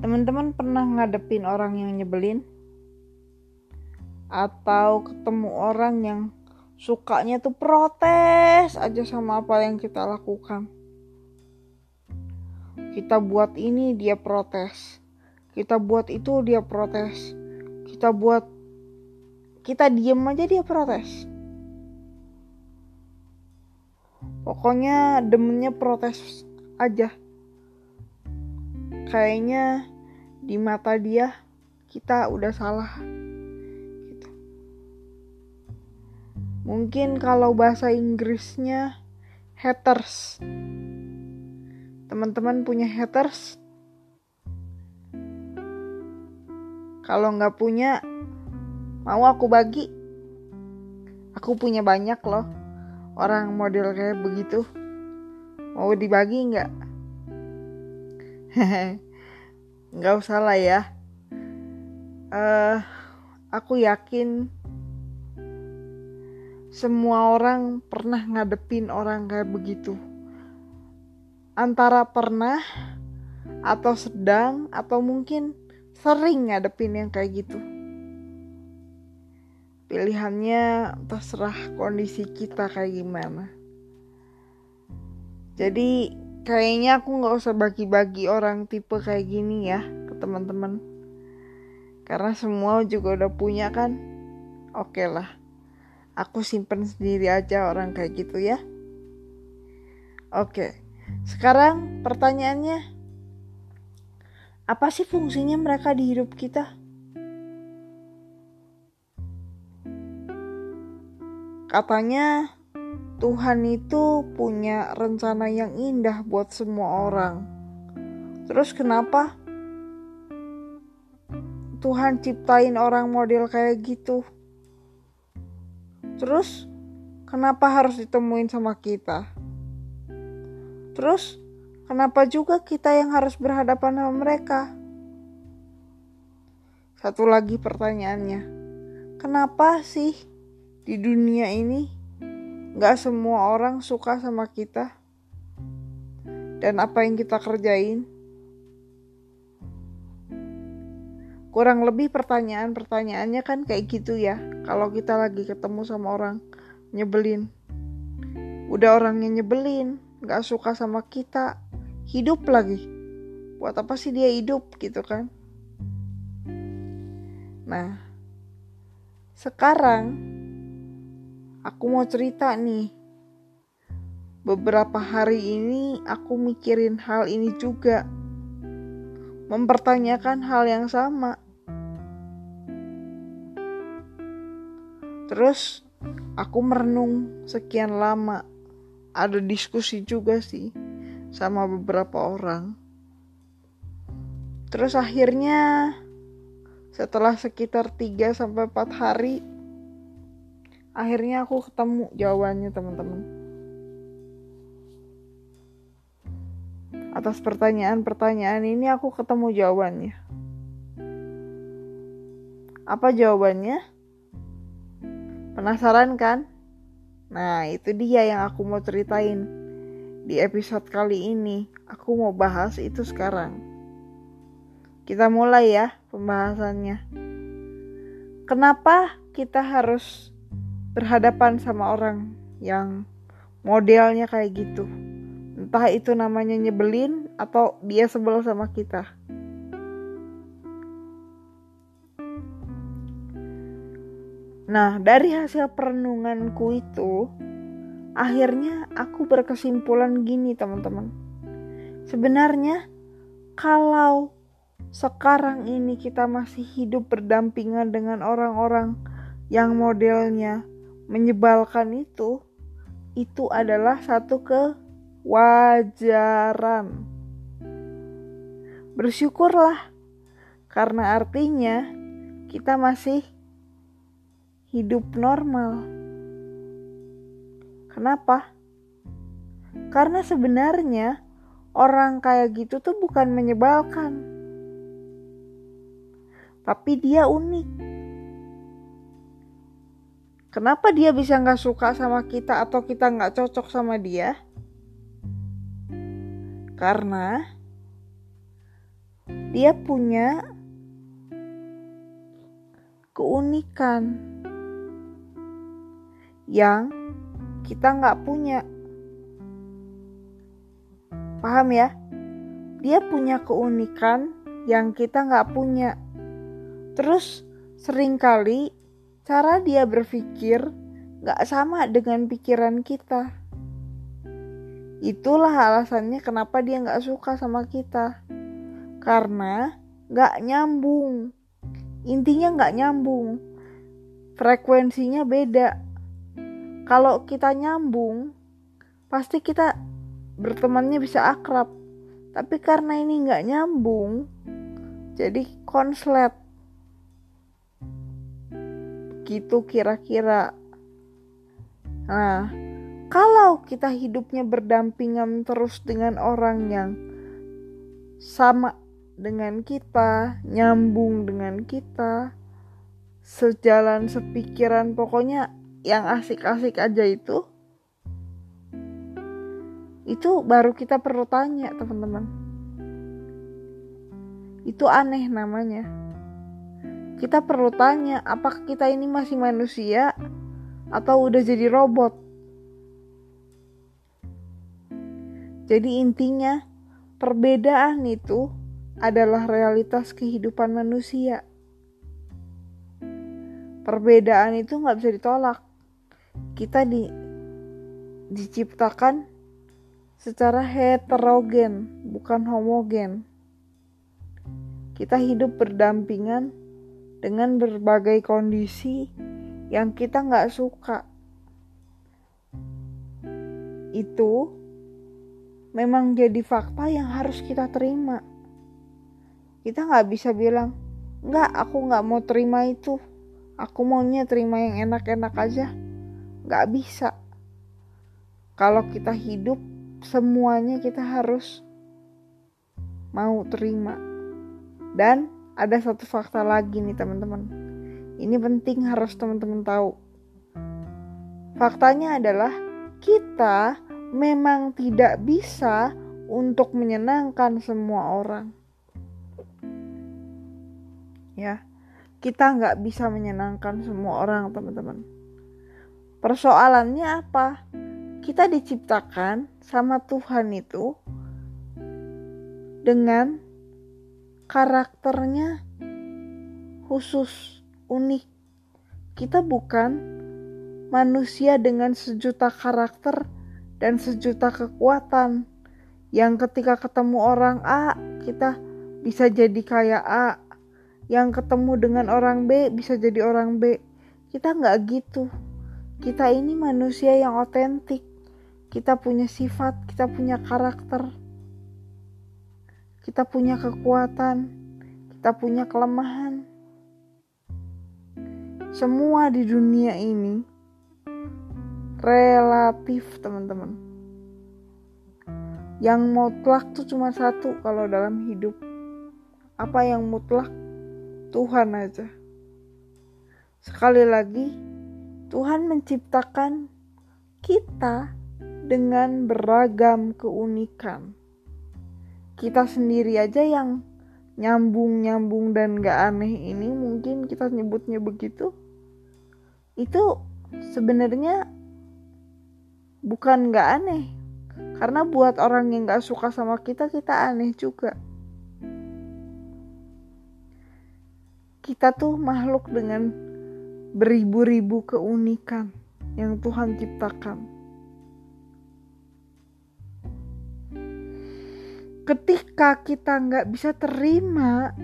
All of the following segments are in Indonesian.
Teman-teman pernah ngadepin orang yang nyebelin? Atau ketemu orang yang sukanya tuh protes aja sama apa yang kita lakukan? Kita buat ini dia protes. Kita buat itu dia protes. Kita buat kita diem aja dia protes. Pokoknya demennya protes aja kayaknya di mata dia kita udah salah gitu. Mungkin kalau bahasa Inggrisnya haters. Teman-teman punya haters? Kalau nggak punya, mau aku bagi. Aku punya banyak loh orang model kayak begitu. Mau dibagi nggak? nggak usah lah ya. Uh, aku yakin semua orang pernah ngadepin orang kayak begitu. Antara pernah atau sedang atau mungkin sering ngadepin yang kayak gitu. Pilihannya terserah kondisi kita kayak gimana. Jadi kayaknya aku nggak usah bagi-bagi orang tipe kayak gini ya ke teman-teman. Karena semua juga udah punya kan? Oke okay lah. Aku simpen sendiri aja orang kayak gitu ya. Oke. Okay. sekarang pertanyaannya apa sih fungsinya mereka di hidup kita? Katanya Tuhan itu punya rencana yang indah buat semua orang. Terus kenapa Tuhan ciptain orang model kayak gitu? Terus kenapa harus ditemuin sama kita? Terus kenapa juga kita yang harus berhadapan sama mereka? Satu lagi pertanyaannya, kenapa sih di dunia ini Gak semua orang suka sama kita dan apa yang kita kerjain. Kurang lebih pertanyaan-pertanyaannya kan kayak gitu ya. Kalau kita lagi ketemu sama orang nyebelin. Udah orangnya nyebelin, gak suka sama kita, hidup lagi. Buat apa sih dia hidup gitu kan? Nah, sekarang Aku mau cerita nih. Beberapa hari ini aku mikirin hal ini juga. Mempertanyakan hal yang sama. Terus aku merenung sekian lama. Ada diskusi juga sih sama beberapa orang. Terus akhirnya setelah sekitar 3 sampai 4 hari akhirnya aku ketemu jawabannya teman-teman. Atas pertanyaan-pertanyaan ini aku ketemu jawabannya. Apa jawabannya? Penasaran kan? Nah itu dia yang aku mau ceritain. Di episode kali ini aku mau bahas itu sekarang. Kita mulai ya pembahasannya. Kenapa kita harus berhadapan sama orang yang modelnya kayak gitu. Entah itu namanya nyebelin atau dia sebel sama kita. Nah, dari hasil perenunganku itu, akhirnya aku berkesimpulan gini, teman-teman. Sebenarnya, kalau sekarang ini kita masih hidup berdampingan dengan orang-orang yang modelnya menyebalkan itu itu adalah satu kewajaran. Bersyukurlah karena artinya kita masih hidup normal. Kenapa? Karena sebenarnya orang kayak gitu tuh bukan menyebalkan. Tapi dia unik Kenapa dia bisa nggak suka sama kita atau kita nggak cocok sama dia? Karena dia punya keunikan yang kita nggak punya. Paham ya? Dia punya keunikan yang kita nggak punya. Terus sering kali cara dia berpikir nggak sama dengan pikiran kita. Itulah alasannya kenapa dia nggak suka sama kita. Karena nggak nyambung. Intinya nggak nyambung. Frekuensinya beda kalau kita nyambung pasti kita bertemannya bisa akrab tapi karena ini nggak nyambung jadi konslet gitu kira-kira. Nah kalau kita hidupnya berdampingan terus dengan orang yang sama dengan kita nyambung dengan kita sejalan sepikiran pokoknya yang asik-asik aja itu itu baru kita perlu tanya teman-teman. Itu aneh namanya kita perlu tanya apakah kita ini masih manusia atau udah jadi robot? Jadi intinya perbedaan itu adalah realitas kehidupan manusia. Perbedaan itu nggak bisa ditolak. Kita di diciptakan secara heterogen, bukan homogen. Kita hidup berdampingan dengan berbagai kondisi yang kita nggak suka. Itu memang jadi fakta yang harus kita terima. Kita nggak bisa bilang, nggak, aku nggak mau terima itu. Aku maunya terima yang enak-enak aja Gak bisa. Kalau kita hidup, semuanya kita harus mau terima. Dan ada satu fakta lagi nih teman-teman. Ini penting harus teman-teman tahu. Faktanya adalah kita memang tidak bisa untuk menyenangkan semua orang. Ya, kita nggak bisa menyenangkan semua orang, teman-teman. Persoalannya apa? Kita diciptakan sama Tuhan itu dengan karakternya khusus, unik. Kita bukan manusia dengan sejuta karakter dan sejuta kekuatan yang ketika ketemu orang A kita bisa jadi kayak A yang ketemu dengan orang B bisa jadi orang B kita nggak gitu kita ini manusia yang otentik. Kita punya sifat, kita punya karakter. Kita punya kekuatan, kita punya kelemahan. Semua di dunia ini relatif, teman-teman. Yang mutlak tuh cuma satu kalau dalam hidup. Apa yang mutlak? Tuhan aja. Sekali lagi, Tuhan menciptakan kita dengan beragam keunikan. Kita sendiri aja yang nyambung-nyambung dan gak aneh ini mungkin kita nyebutnya begitu. Itu sebenarnya bukan gak aneh. Karena buat orang yang gak suka sama kita, kita aneh juga. Kita tuh makhluk dengan beribu-ribu keunikan yang Tuhan ciptakan. Ketika kita nggak bisa terima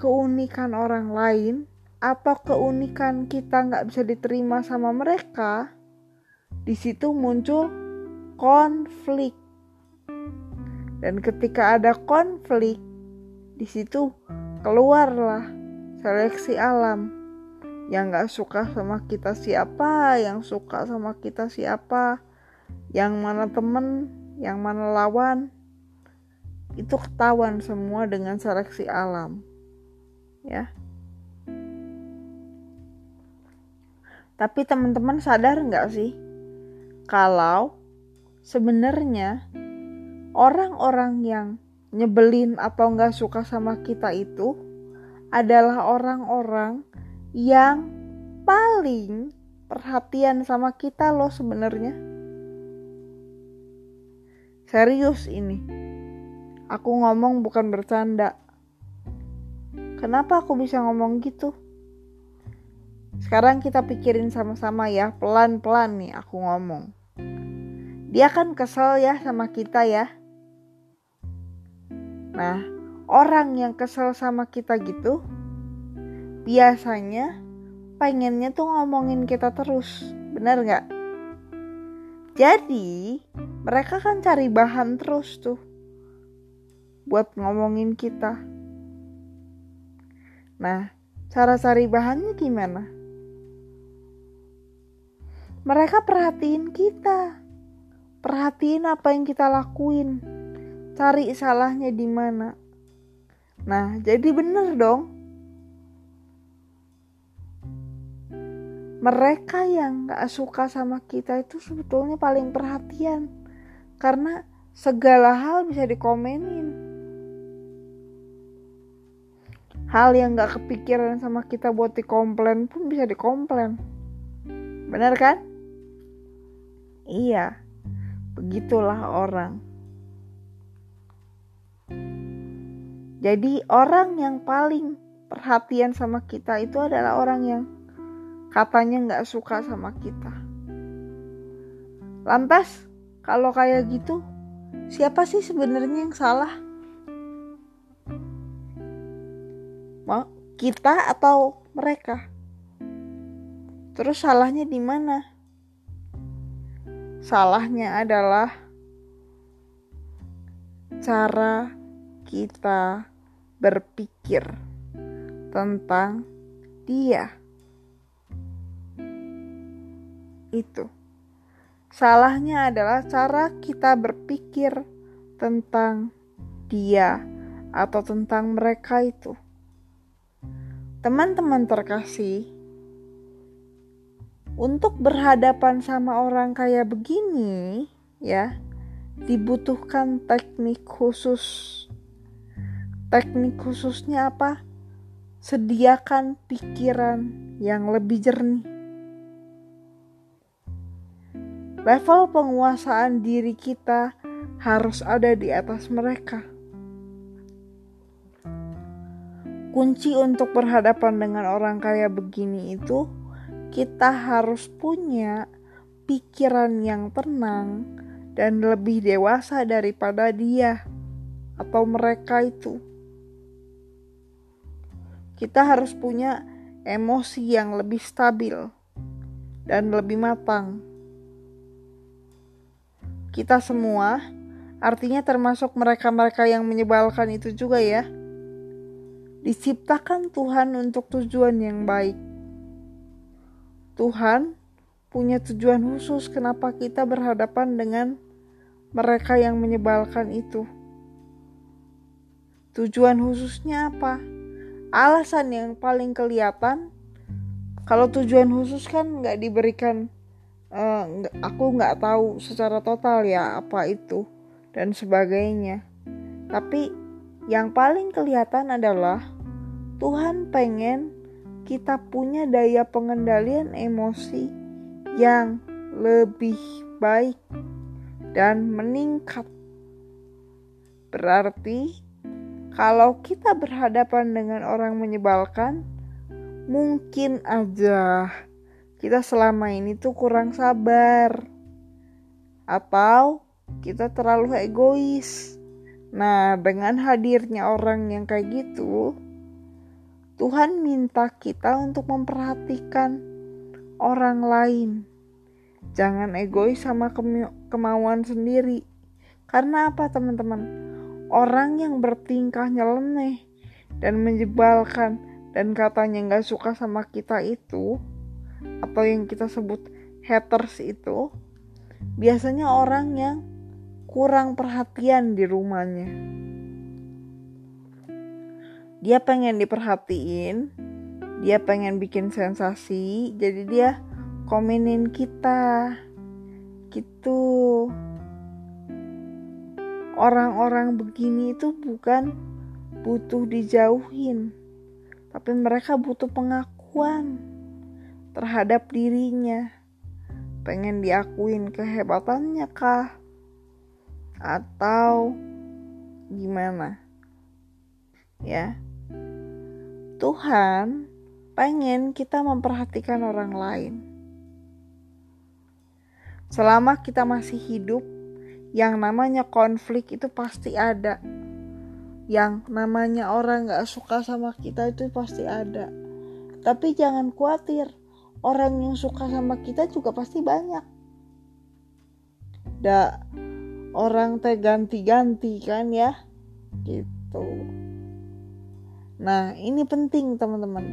keunikan orang lain atau keunikan kita nggak bisa diterima sama mereka, di situ muncul konflik. Dan ketika ada konflik, di situ keluarlah seleksi alam yang gak suka sama kita siapa, yang suka sama kita siapa, yang mana temen, yang mana lawan, itu ketahuan semua dengan seleksi alam, ya. Tapi teman-teman sadar nggak sih kalau sebenarnya orang-orang yang nyebelin atau nggak suka sama kita itu adalah orang-orang yang paling perhatian sama kita loh sebenarnya. Serius ini. Aku ngomong bukan bercanda. Kenapa aku bisa ngomong gitu? Sekarang kita pikirin sama-sama ya, pelan-pelan nih aku ngomong. Dia kan kesel ya sama kita ya. Nah, orang yang kesel sama kita gitu, biasanya pengennya tuh ngomongin kita terus. Bener gak? Jadi, mereka kan cari bahan terus tuh buat ngomongin kita. Nah, cara cari bahannya gimana? Mereka perhatiin kita. Perhatiin apa yang kita lakuin. Cari salahnya di mana. Nah, jadi bener dong. Mereka yang gak suka sama kita itu sebetulnya paling perhatian. Karena segala hal bisa dikomenin hal yang gak kepikiran sama kita buat dikomplain pun bisa dikomplain. Benar kan? Iya begitulah orang. Jadi orang yang paling perhatian sama kita itu adalah orang yang katanya gak suka sama kita. Lantas kalau kayak gitu siapa sih sebenarnya yang salah kita atau mereka? Terus salahnya di mana? Salahnya adalah cara kita berpikir tentang dia. Itu. Salahnya adalah cara kita berpikir tentang dia atau tentang mereka itu. Teman-teman terkasih, untuk berhadapan sama orang kayak begini, ya, dibutuhkan teknik khusus. Teknik khususnya apa? Sediakan pikiran yang lebih jernih. Level penguasaan diri kita harus ada di atas mereka. Kunci untuk berhadapan dengan orang kaya begini itu kita harus punya pikiran yang tenang dan lebih dewasa daripada dia atau mereka itu. Kita harus punya emosi yang lebih stabil dan lebih matang. Kita semua, artinya termasuk mereka-mereka yang menyebalkan itu juga ya diciptakan Tuhan untuk tujuan yang baik. Tuhan punya tujuan khusus kenapa kita berhadapan dengan mereka yang menyebalkan itu. Tujuan khususnya apa? Alasan yang paling kelihatan kalau tujuan khusus kan nggak diberikan uh, aku nggak tahu secara total ya apa itu dan sebagainya tapi yang paling kelihatan adalah Tuhan pengen kita punya daya pengendalian emosi yang lebih baik dan meningkat. Berarti, kalau kita berhadapan dengan orang menyebalkan, mungkin aja kita selama ini tuh kurang sabar, atau kita terlalu egois Nah, dengan hadirnya orang yang kayak gitu, Tuhan minta kita untuk memperhatikan orang lain. Jangan egois sama kemauan sendiri. Karena apa, teman-teman? Orang yang bertingkah nyeleneh dan menjebalkan dan katanya nggak suka sama kita itu, atau yang kita sebut haters itu, biasanya orang yang kurang perhatian di rumahnya. Dia pengen diperhatiin, dia pengen bikin sensasi, jadi dia komenin kita. Gitu. orang-orang begini itu bukan butuh dijauhin, tapi mereka butuh pengakuan terhadap dirinya. Pengen diakuin kehebatannya kah? Atau gimana? Ya. Tuhan pengen kita memperhatikan orang lain. Selama kita masih hidup, yang namanya konflik itu pasti ada yang namanya orang gak suka sama kita itu pasti ada tapi jangan khawatir orang yang suka sama kita juga pasti banyak da orang teh ganti-ganti kan ya? Gitu. Nah ini penting teman-teman.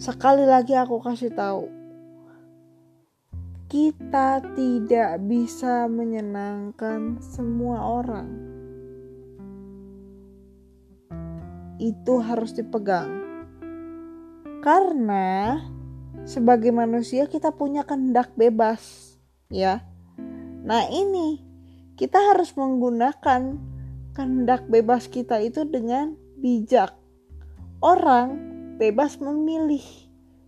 Sekali lagi aku kasih tahu. Kita tidak bisa menyenangkan semua orang. Itu harus dipegang. Karena sebagai manusia kita punya kehendak bebas, ya. Nah, ini kita harus menggunakan kehendak bebas kita itu dengan bijak. Orang bebas memilih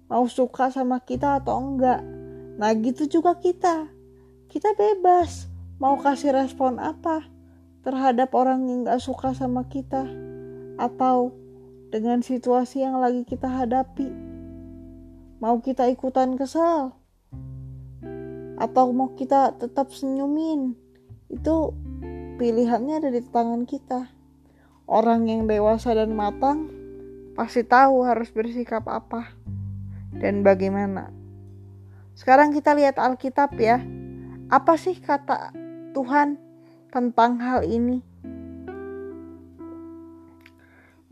mau suka sama kita atau enggak. Nah, gitu juga kita. Kita bebas mau kasih respon apa terhadap orang yang gak suka sama kita atau dengan situasi yang lagi kita hadapi. Mau kita ikutan kesal atau mau kita tetap senyumin. Itu pilihannya ada di tangan kita. Orang yang dewasa dan matang pasti tahu harus bersikap apa dan bagaimana. Sekarang kita lihat Alkitab ya. Apa sih kata Tuhan tentang hal ini?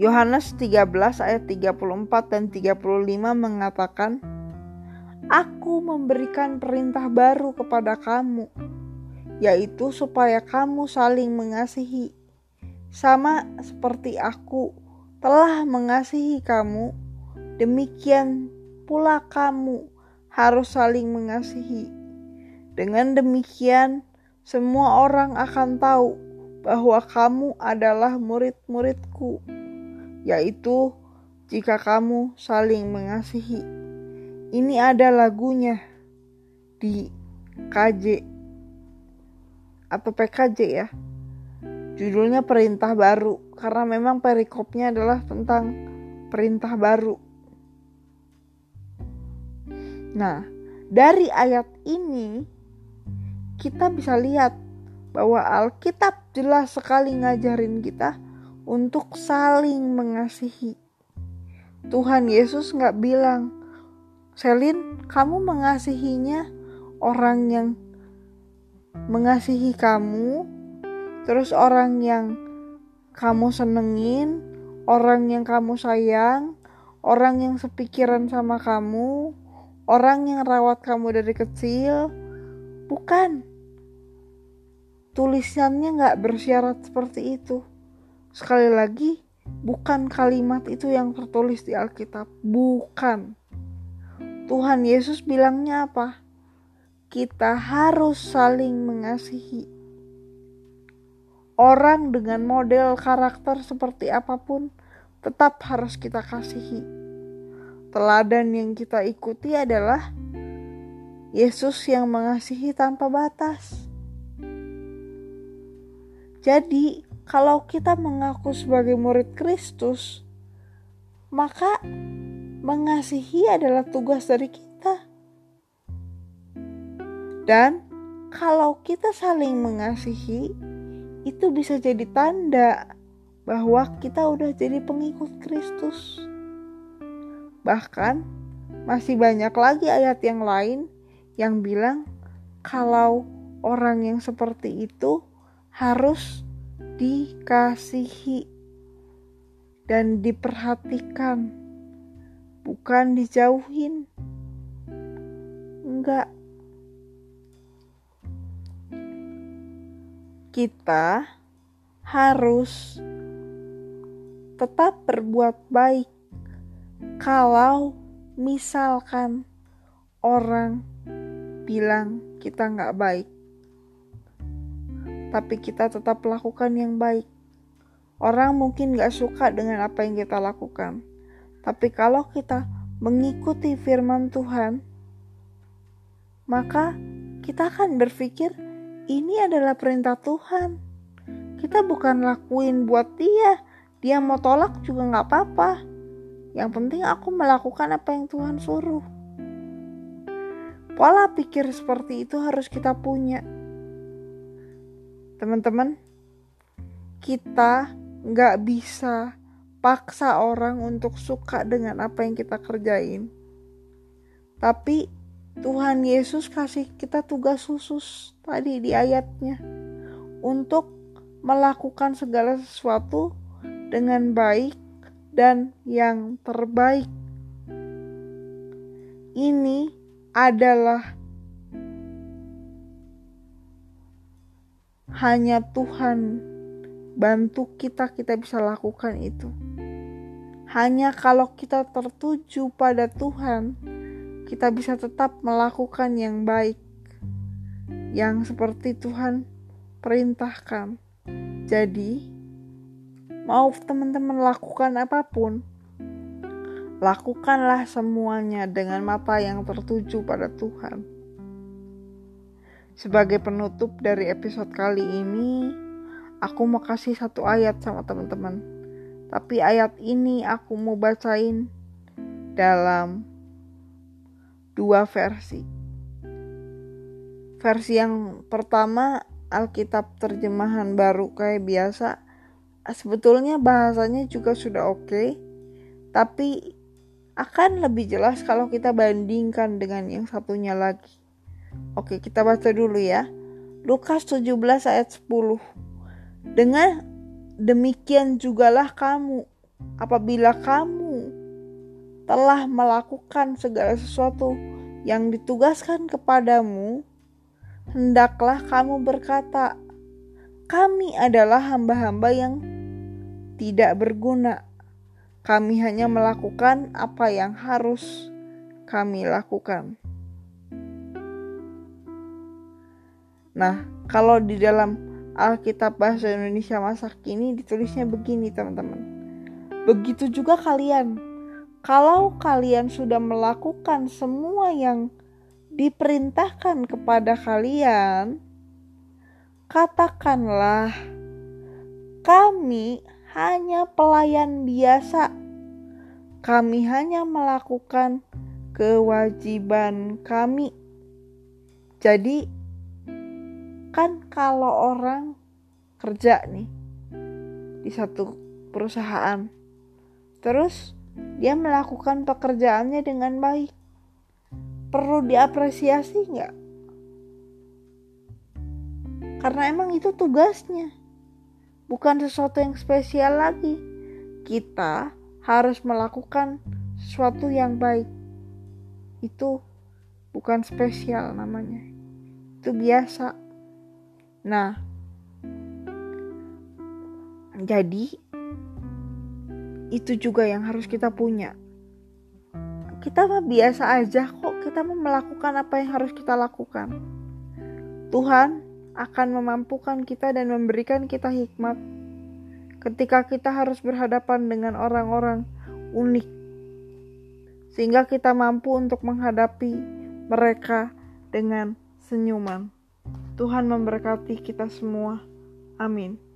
Yohanes 13 ayat 34 dan 35 mengatakan, Aku memberikan perintah baru kepada kamu, yaitu supaya kamu saling mengasihi, sama seperti aku telah mengasihi kamu, demikian pula kamu harus saling mengasihi. Dengan demikian, semua orang akan tahu bahwa kamu adalah murid-muridku yaitu jika kamu saling mengasihi. Ini ada lagunya di KJ atau PKJ ya. Judulnya perintah baru karena memang perikopnya adalah tentang perintah baru. Nah, dari ayat ini kita bisa lihat bahwa Alkitab jelas sekali ngajarin kita untuk saling mengasihi. Tuhan Yesus nggak bilang, Selin, kamu mengasihinya orang yang mengasihi kamu, terus orang yang kamu senengin, orang yang kamu sayang, orang yang sepikiran sama kamu, orang yang rawat kamu dari kecil, bukan. Tulisannya nggak bersyarat seperti itu. Sekali lagi, bukan kalimat itu yang tertulis di Alkitab, bukan. Tuhan Yesus bilangnya apa? Kita harus saling mengasihi. Orang dengan model karakter seperti apa pun tetap harus kita kasihi. Teladan yang kita ikuti adalah Yesus yang mengasihi tanpa batas. Jadi, kalau kita mengaku sebagai murid Kristus, maka mengasihi adalah tugas dari kita. Dan kalau kita saling mengasihi, itu bisa jadi tanda bahwa kita udah jadi pengikut Kristus. Bahkan masih banyak lagi ayat yang lain yang bilang kalau orang yang seperti itu harus dikasihi dan diperhatikan, bukan dijauhin. Enggak. Kita harus tetap berbuat baik kalau misalkan orang bilang kita nggak baik tapi kita tetap lakukan yang baik. Orang mungkin gak suka dengan apa yang kita lakukan, tapi kalau kita mengikuti firman Tuhan, maka kita akan berpikir ini adalah perintah Tuhan. Kita bukan lakuin buat dia, dia mau tolak juga gak apa-apa. Yang penting aku melakukan apa yang Tuhan suruh. Pola pikir seperti itu harus kita punya. Teman-teman, kita nggak bisa paksa orang untuk suka dengan apa yang kita kerjain. Tapi Tuhan Yesus kasih kita tugas khusus tadi di ayatnya untuk melakukan segala sesuatu dengan baik dan yang terbaik. Ini adalah hanya Tuhan bantu kita kita bisa lakukan itu hanya kalau kita tertuju pada Tuhan kita bisa tetap melakukan yang baik yang seperti Tuhan perintahkan jadi mau teman-teman lakukan apa pun Lakukanlah semuanya dengan mata yang tertuju pada Tuhan. Sebagai penutup dari episode kali ini, aku mau kasih satu ayat sama teman-teman. Tapi ayat ini aku mau bacain dalam dua versi. Versi yang pertama Alkitab terjemahan baru kayak biasa. Sebetulnya bahasanya juga sudah oke, okay, tapi akan lebih jelas kalau kita bandingkan dengan yang satunya lagi. Oke, kita baca dulu ya. Lukas 17 ayat 10. Dengan demikian jugalah kamu apabila kamu telah melakukan segala sesuatu yang ditugaskan kepadamu, hendaklah kamu berkata, "Kami adalah hamba-hamba yang tidak berguna." Kami hanya melakukan apa yang harus kami lakukan. Nah, kalau di dalam Alkitab Bahasa Indonesia masa kini ditulisnya begini, teman-teman. Begitu juga kalian. Kalau kalian sudah melakukan semua yang diperintahkan kepada kalian, katakanlah, "Kami hanya pelayan biasa. Kami hanya melakukan kewajiban kami. Jadi, kan kalau orang kerja nih di satu perusahaan, terus dia melakukan pekerjaannya dengan baik, perlu diapresiasi nggak? Karena emang itu tugasnya bukan sesuatu yang spesial lagi. Kita harus melakukan sesuatu yang baik. Itu bukan spesial namanya. Itu biasa. Nah, jadi itu juga yang harus kita punya. Kita mah biasa aja kok, kita mau melakukan apa yang harus kita lakukan. Tuhan akan memampukan kita dan memberikan kita hikmat ketika kita harus berhadapan dengan orang-orang unik, sehingga kita mampu untuk menghadapi mereka dengan senyuman. Tuhan memberkati kita semua. Amin.